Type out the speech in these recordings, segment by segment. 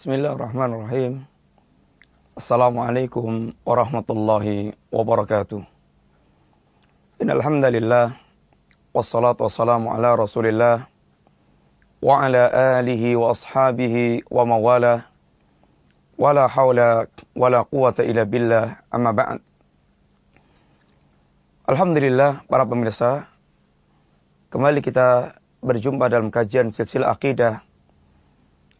Bismillahirrahmanirrahim. Assalamualaikum warahmatullahi wabarakatuh. Innal hamdalillah wassalatu wassalamu ala Rasulillah wa ala alihi wa ashabihi wa mawala wala haula wala quwata illa billah amma ba'd. Alhamdulillah para pemirsa, kembali kita berjumpa dalam kajian silsilah akidah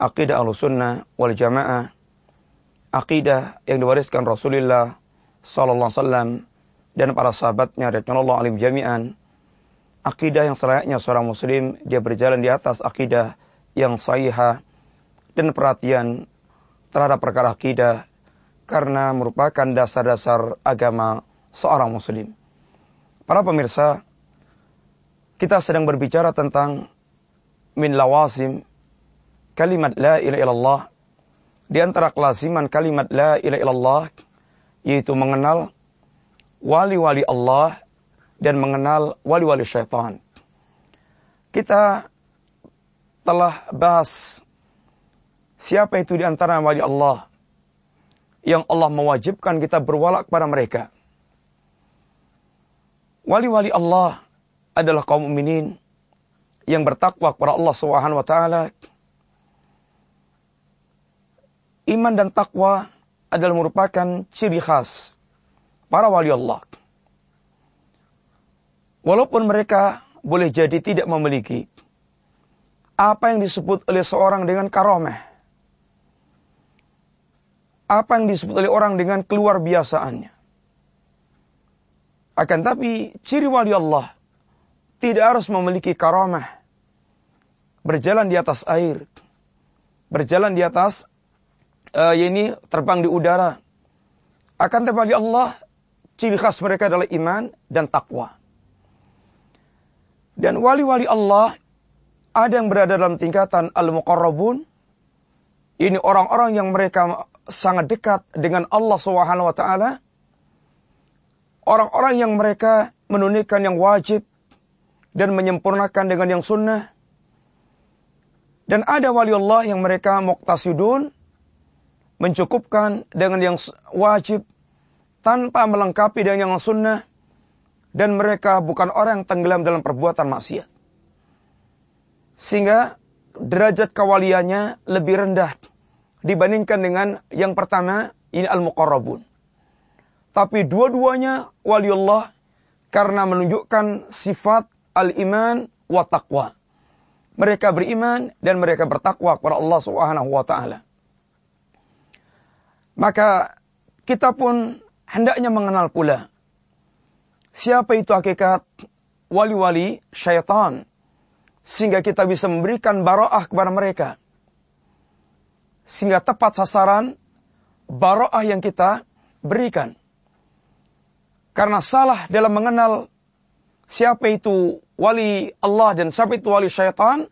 akidah al-sunnah wal jamaah, akidah yang diwariskan Rasulullah wasallam dan para sahabatnya radhiyallahu alim jami'an, akidah yang selayaknya seorang muslim dia berjalan di atas akidah yang sahihah dan perhatian terhadap perkara akidah karena merupakan dasar-dasar agama seorang muslim. Para pemirsa, kita sedang berbicara tentang min lawazim kalimat la ilaha illallah di antara kelasiman kalimat la ilaha illallah yaitu mengenal wali-wali Allah dan mengenal wali-wali syaitan. Kita telah bahas siapa itu di antara wali Allah yang Allah mewajibkan kita berwala kepada mereka. Wali-wali Allah adalah kaum mukminin yang bertakwa kepada Allah Subhanahu wa taala iman dan takwa adalah merupakan ciri khas para wali Allah. Walaupun mereka boleh jadi tidak memiliki apa yang disebut oleh seorang dengan karomah. Apa yang disebut oleh orang dengan keluar biasaannya. Akan tapi ciri wali Allah tidak harus memiliki karomah. Berjalan di atas air. Berjalan di atas uh, ini terbang di udara. Akan tetapi Allah, ciri khas mereka adalah iman dan takwa. Dan wali-wali Allah ada yang berada dalam tingkatan al-muqarrabun. Ini orang-orang yang mereka sangat dekat dengan Allah Subhanahu wa taala. Orang-orang yang mereka menunaikan yang wajib dan menyempurnakan dengan yang sunnah. Dan ada wali Allah yang mereka muqtasidun mencukupkan dengan yang wajib tanpa melengkapi dengan yang sunnah dan mereka bukan orang yang tenggelam dalam perbuatan maksiat. Sehingga derajat kawaliannya lebih rendah dibandingkan dengan yang pertama ini al-muqarrabun. Tapi dua-duanya waliullah karena menunjukkan sifat al-iman wa taqwa. Mereka beriman dan mereka bertakwa kepada Allah Subhanahu wa taala. Maka kita pun hendaknya mengenal pula siapa itu hakikat wali-wali syaitan sehingga kita bisa memberikan baroah kepada mereka. Sehingga tepat sasaran baroah yang kita berikan. Karena salah dalam mengenal siapa itu wali Allah dan siapa itu wali syaitan,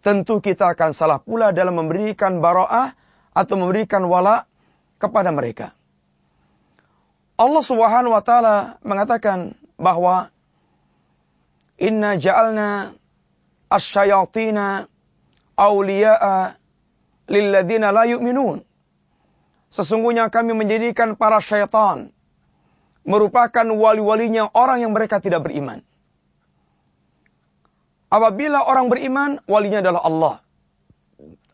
tentu kita akan salah pula dalam memberikan baroah atau memberikan wala kepada mereka. Allah Subhanahu wa taala mengatakan bahwa inna ja'alna asyayatina awliya'a lilladzina la yu'minun. Sesungguhnya kami menjadikan para syaitan merupakan wali-walinya orang yang mereka tidak beriman. Apabila orang beriman, walinya adalah Allah.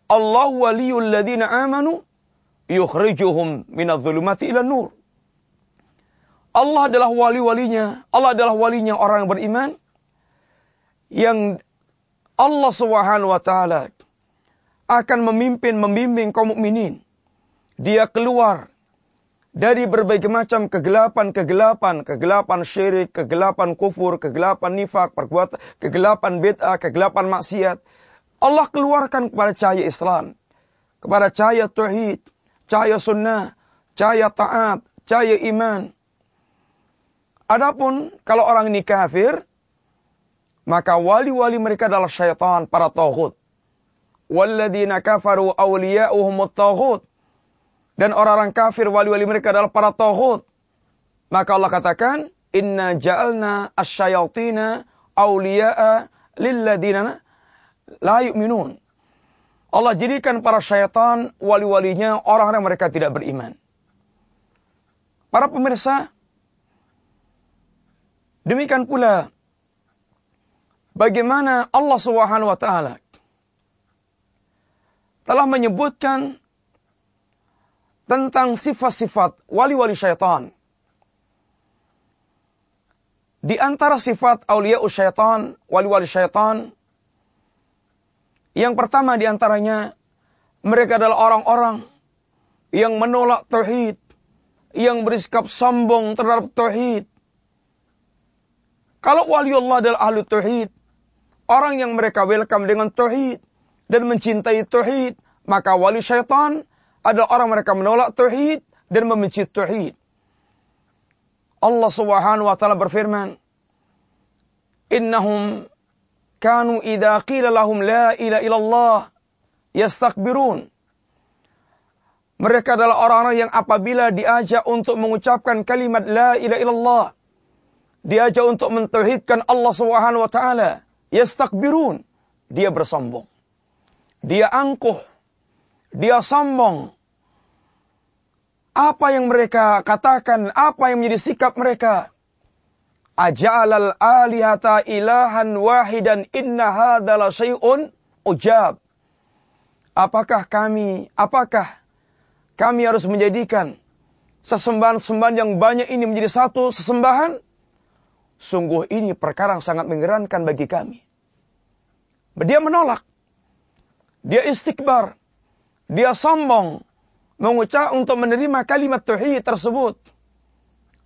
Allah waliyul ladzina amanu yukhrijuhum minadh-dhulumati ila nur. Allah adalah wali-walinya, Allah adalah walinya orang yang beriman yang Allah Subhanahu wa taala akan memimpin membimbing kaum mukminin. Dia keluar dari berbagai macam kegelapan-kegelapan, kegelapan syirik, kegelapan kufur, kegelapan nifak, perbuatan, kegelapan bid'ah, kegelapan maksiat. Allah keluarkan kepada cahaya Islam, kepada cahaya tauhid, cahaya sunnah, cahaya taat, cahaya iman. Adapun kalau orang ini kafir, maka wali-wali mereka adalah syaitan, para tauhid. Walladzina kafaru awliya'uhum tauhid. Dan orang-orang kafir wali-wali mereka adalah para tauhid. Maka Allah katakan, Inna ja'alna asyayatina awliya'a lilladzina la yu'minun. Allah jadikan para syaitan wali-walinya orang-orang mereka tidak beriman. Para pemirsa, demikian pula bagaimana Allah Subhanahu wa taala telah menyebutkan tentang sifat-sifat wali-wali syaitan. Di antara sifat aulia syaitan, wali-wali syaitan, yang pertama di antaranya, mereka adalah orang-orang yang menolak tauhid, yang bersikap sombong terhadap tauhid. Kalau wali Allah adalah ahli tauhid, orang yang mereka welcome dengan tauhid dan mencintai tauhid, maka wali syaitan adalah orang mereka menolak tauhid dan membenci tauhid. Allah Subhanahu wa taala berfirman, "Innahum kanu idza qila lahum la ilaha illallah yastakbirun. Mereka adalah orang-orang yang apabila diajak untuk mengucapkan kalimat la ilaha illallah, diajak untuk mentauhidkan Allah Subhanahu wa taala, yastakbirun. Dia bersombong. Dia angkuh. Dia sombong. Apa yang mereka katakan, apa yang menjadi sikap mereka, Aja'alal alihata ilahan wahidan inna hadala syai'un ujab. Apakah kami, apakah kami harus menjadikan sesembahan-sembahan yang banyak ini menjadi satu sesembahan? Sungguh ini perkara yang sangat menggerankan bagi kami. Dia menolak. Dia istikbar. Dia sombong. Mengucap untuk menerima kalimat tauhid tersebut.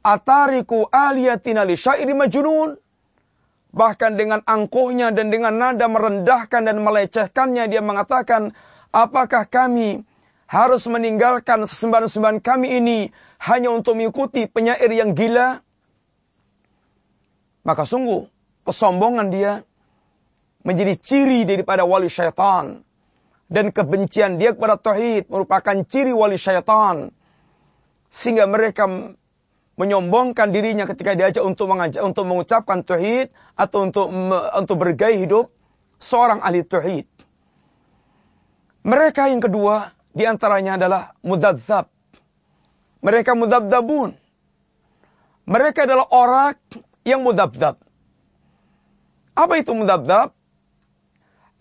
Atariku aliyatina li syairi majnun. Bahkan dengan angkuhnya dan dengan nada merendahkan dan melecehkannya dia mengatakan, apakah kami harus meninggalkan sesembahan-sesembahan kami ini hanya untuk mengikuti penyair yang gila? Maka sungguh kesombongan dia menjadi ciri daripada wali syaitan. Dan kebencian dia kepada tauhid merupakan ciri wali syaitan. Sehingga mereka menyombongkan dirinya ketika diajak untuk mengajak untuk mengucapkan tauhid atau untuk untuk bergaya hidup seorang ahli tauhid. Mereka yang kedua di antaranya adalah mudadzab. Mereka mudabdabun. Mereka adalah orang yang mudabdab. Apa itu mudabdab?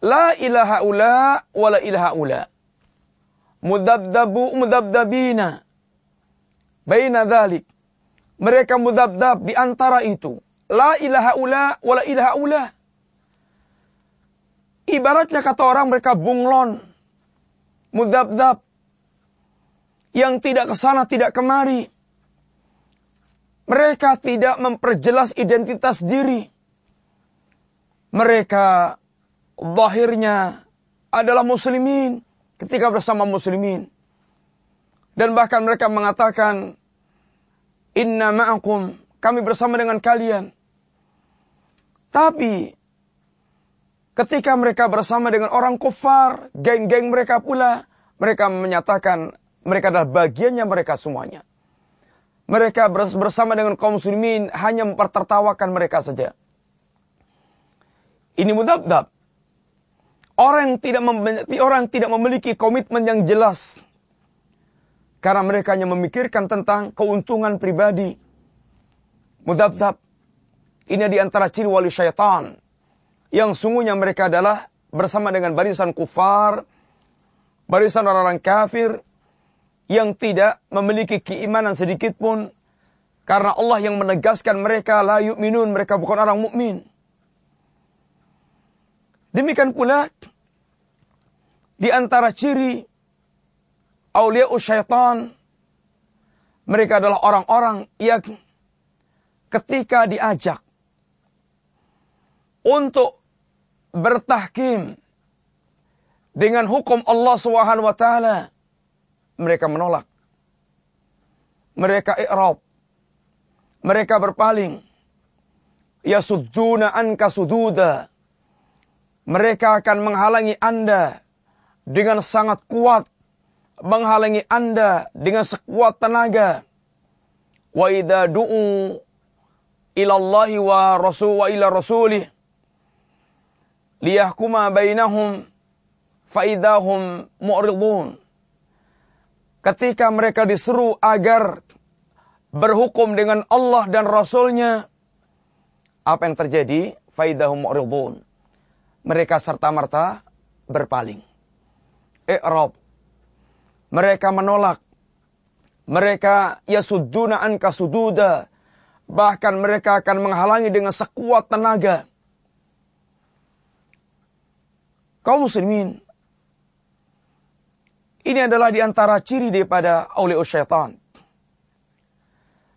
La ilaha ula wa la ilaha ula. Mudabdabu mudabdabina. Baina dhalik mereka mudabdab di antara itu. La ilaha ula wa la ilaha ula. Ibaratnya kata orang mereka bunglon. Mudabdab. Yang tidak ke sana, tidak kemari. Mereka tidak memperjelas identitas diri. Mereka zahirnya adalah muslimin ketika bersama muslimin. Dan bahkan mereka mengatakan Inna ma'akum, kami bersama dengan kalian. Tapi ketika mereka bersama dengan orang kufar, geng-geng mereka pula, mereka menyatakan mereka adalah bagiannya mereka semuanya. Mereka bersama dengan kaum muslimin hanya mempertertawakan mereka saja. Ini mudabdab. Orang orang yang tidak memiliki komitmen yang jelas karena mereka hanya memikirkan tentang keuntungan pribadi. Mudabdab. Ini di antara ciri wali syaitan. Yang sungguhnya mereka adalah bersama dengan barisan kufar, barisan orang-orang kafir, yang tidak memiliki keimanan sedikit pun. Karena Allah yang menegaskan mereka la yu'minun, mereka bukan orang mukmin. Demikian pula di antara ciri Aulia syaitan mereka adalah orang-orang yang ketika diajak untuk bertahkim dengan hukum Allah Subhanahu wa taala mereka menolak. Mereka i'rab. Mereka berpaling. Yasudduna anka sududa. Mereka akan menghalangi Anda dengan sangat kuat menghalangi Anda dengan sekuat tenaga. Wa idza du'u ila Allah wa rasul wa ila rasulih liyahkuma bainahum faidahum mu'ridun. Ketika mereka diseru agar berhukum dengan Allah dan Rasulnya, apa yang terjadi? Faidahum mu'ridun. Mereka serta-merta berpaling. I'rab. Mereka menolak. Mereka yasudduna anka sududa. Bahkan mereka akan menghalangi dengan sekuat tenaga. Kaum muslimin. Ini adalah di antara ciri daripada awliya syaitan.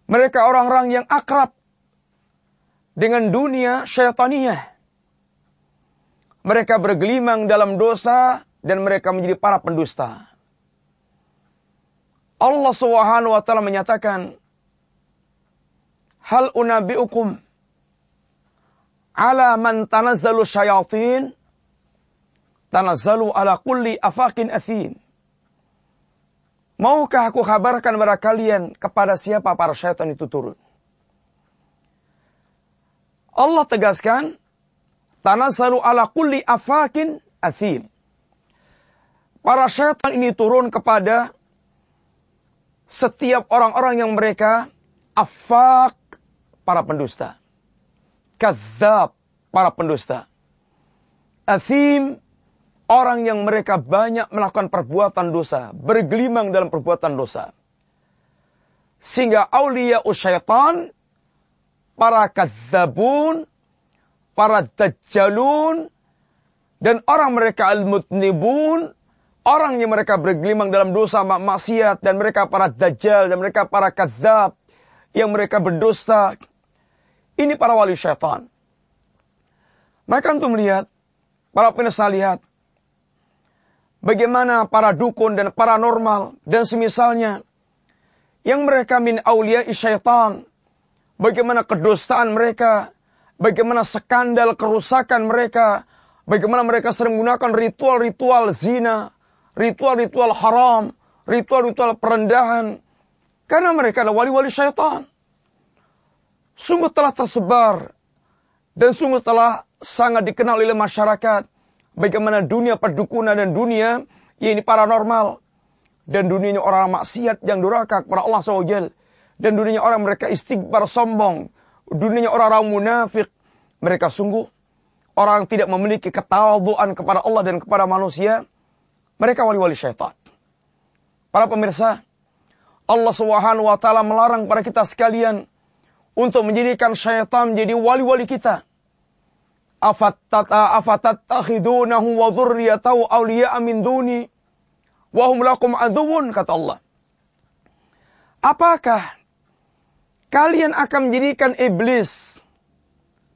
Mereka orang-orang yang akrab dengan dunia syaitaniyah. Mereka bergelimang dalam dosa dan mereka menjadi para pendusta. Allah Subhanahu wa taala menyatakan, "Hal unabiukum ala man tanazzalu syayatin tanazzalu ala kulli afakin athim." Maukah aku kabarkan kepada kalian kepada siapa para syaitan itu turun? Allah tegaskan, tanazzalu ala kulli afakin athim. Para syaitan ini turun kepada setiap orang-orang yang mereka afak para pendusta. Kadzab para pendusta. Athim orang yang mereka banyak melakukan perbuatan dosa, bergelimang dalam perbuatan dosa. Sehingga aulia usyaitan, para kadzabun, para dajjalun, dan orang mereka al-mutnibun, Orang yang mereka bergelimang dalam dosa maksiat dan mereka para dajjal dan mereka para kadzab yang mereka berdusta. Ini para wali syaitan. Maka untuk melihat, para pemirsa lihat, bagaimana para dukun dan paranormal dan semisalnya yang mereka min aulia syaitan, bagaimana kedustaan mereka, bagaimana skandal kerusakan mereka, bagaimana mereka sering menggunakan ritual-ritual zina, ritual-ritual haram, ritual-ritual perendahan. Karena mereka adalah wali-wali syaitan. Sungguh telah tersebar dan sungguh telah sangat dikenal oleh masyarakat. Bagaimana dunia perdukunan dan dunia ini paranormal. Dan dunianya orang maksiat yang durhaka kepada Allah SWT. Dan dunianya orang mereka istighbar sombong. Dunianya orang-orang munafik. Mereka sungguh orang tidak memiliki ketawaduan kepada Allah dan kepada manusia mereka wali-wali syaitan. Para pemirsa, Allah Subhanahu wa taala melarang para kita sekalian untuk menjadikan syaitan menjadi wali-wali kita. Afatattakhidunahu wa awliya'a min duni wa kata Allah. Apakah kalian akan menjadikan iblis?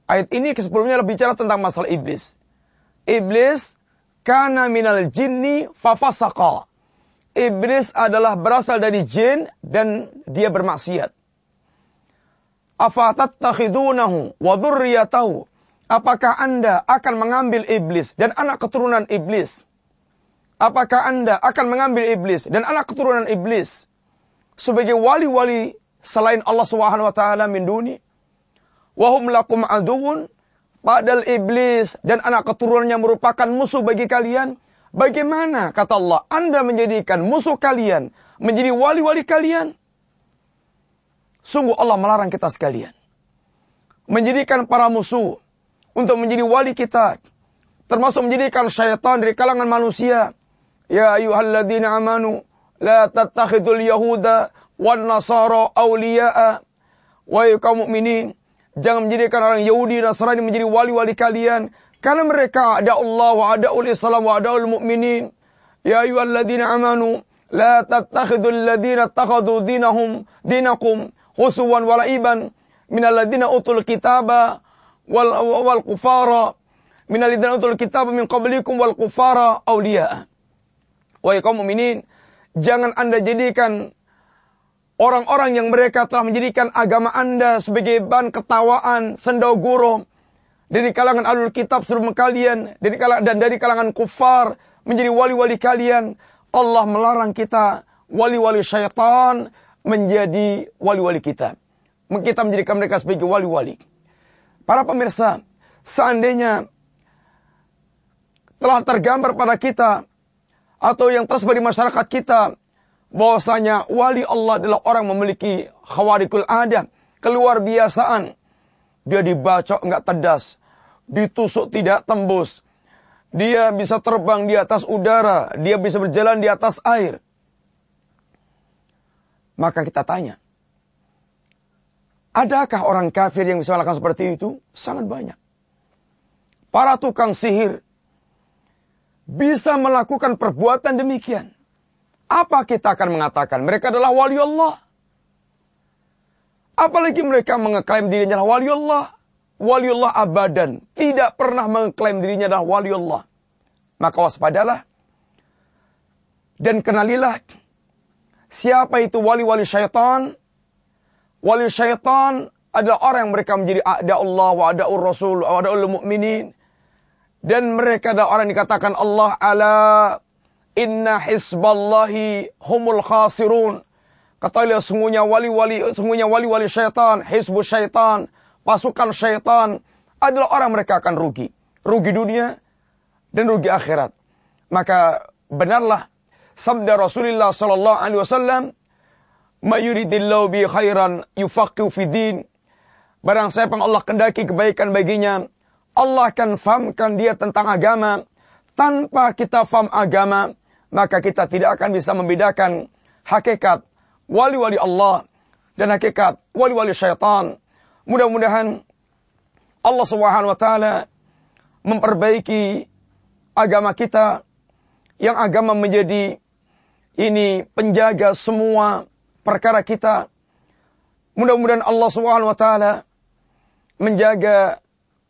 Ayat ini sebelumnya bicara tentang masalah iblis. Iblis kana minal jinni fafasaqa. Iblis adalah berasal dari jin dan dia bermaksiat. Afatattakhidunahu wa dhurriyatahu. Apakah Anda akan mengambil iblis dan anak keturunan iblis? Apakah Anda akan mengambil iblis dan anak keturunan iblis sebagai wali-wali selain Allah Subhanahu wa taala min duni? Wahum lakum aduun Padahal iblis dan anak keturunannya merupakan musuh bagi kalian. Bagaimana, kata Allah, Anda menjadikan musuh kalian, menjadi wali-wali kalian? Sungguh Allah melarang kita sekalian. Menjadikan para musuh untuk menjadi wali kita. Termasuk menjadikan syaitan dari kalangan manusia. Ya ayuhalladzina amanu, la tattakhidul yahuda wan nasara awliya'a. Wahai kaum mukminin, Jangan menjadikan orang Yahudi dan Nasrani menjadi wali-wali kalian. Karena mereka ada Allah wa ada ul Islam wa ada ul mu'minin. Ya ayyuhalladzina amanu. La tattakhidul ladzina takhadu dinahum dinakum khusuwan wala'iban minalladzina utul kitaba wal, wal kufara minalladzina utul kitaba min qablikum wal kufara awliya. Wahai kaum mukminin, jangan Anda jadikan Orang-orang yang mereka telah menjadikan agama Anda sebagai bahan ketawaan, sendau gurau. Dari kalangan alul kitab sebelum kalian. Dari kalangan, dan dari kalangan kufar. Menjadi wali-wali kalian. Allah melarang kita wali-wali syaitan menjadi wali-wali kita. Kita menjadikan mereka sebagai wali-wali. Para pemirsa, seandainya telah tergambar pada kita atau yang tersebar di masyarakat kita bahwasanya wali Allah adalah orang memiliki khawarikul adat, keluar biasaan. Dia dibacok enggak tedas, ditusuk tidak tembus. Dia bisa terbang di atas udara, dia bisa berjalan di atas air. Maka kita tanya, adakah orang kafir yang bisa melakukan seperti itu? Sangat banyak. Para tukang sihir bisa melakukan perbuatan demikian. Apa kita akan mengatakan? Mereka adalah wali Allah. Apalagi mereka mengeklaim dirinya adalah wali Allah. Wali Allah abadan. Tidak pernah mengklaim dirinya adalah wali Allah. Maka waspadalah. Dan kenalilah Siapa itu wali-wali syaitan? Wali syaitan adalah orang yang mereka menjadi ada Allah wa ada Rasul wa ada mu'minin. Dan mereka adalah orang yang dikatakan Allah ala inna hisballahi humul khasirun. Katakanlah sungguhnya wali-wali sungguhnya wali-wali syaitan, hizbu syaitan, pasukan syaitan adalah orang mereka akan rugi. Rugi dunia dan rugi akhirat. Maka benarlah sabda Rasulullah sallallahu alaihi wasallam, "Mayuridillahu bi khairan yufaqihu fi din." Barang siapa Allah kendaki kebaikan baginya, Allah akan fahamkan dia tentang agama. Tanpa kita faham agama, maka kita tidak akan bisa membedakan hakikat wali-wali Allah dan hakikat wali-wali syaitan. Mudah-mudahan Allah Subhanahu wa taala memperbaiki agama kita yang agama menjadi ini penjaga semua perkara kita. Mudah-mudahan Allah Subhanahu wa taala menjaga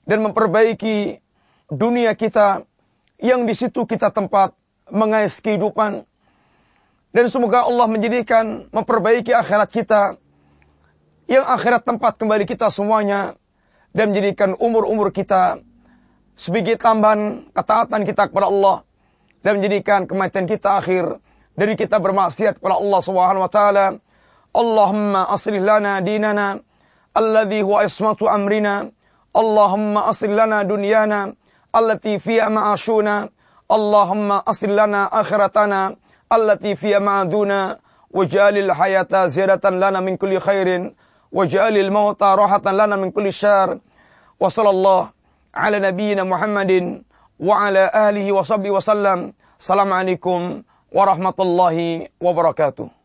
dan memperbaiki dunia kita yang di situ kita tempat mengais kehidupan. Dan semoga Allah menjadikan memperbaiki akhirat kita yang akhirat tempat kembali kita semuanya dan menjadikan umur-umur kita sebagai tambahan ketaatan kita kepada Allah dan menjadikan kematian kita akhir dari kita bermaksiat kepada Allah Subhanahu wa taala. Allahumma aslih lana dinana alladhi huwa ismatu amrina. Allahumma aslih lana dunyana allati fiha ma'ashuna. Allahumma aslih lana akhiratana allati fiha ma'aduna. Waj'alil hayata ziyadatan lana min kulli khairin. Waj'alil mauta rahatan lana min kulli syar. Wa sallallahu ala nabiyyina Muhammadin wa ala alihi wa sahbihi wa sallam. Assalamualaikum warahmatullahi wabarakatuh.